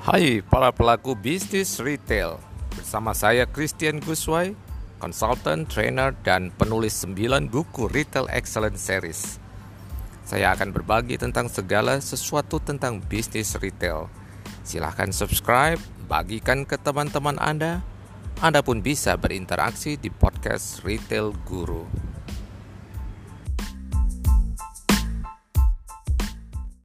Hai para pelaku bisnis retail. Bersama saya Christian Guswai Konsultan, trainer, dan penulis 9 buku Retail Excellence Series. Saya akan berbagi tentang segala sesuatu tentang bisnis retail. Silahkan subscribe, bagikan ke teman-teman Anda. Anda pun bisa berinteraksi di podcast Retail Guru.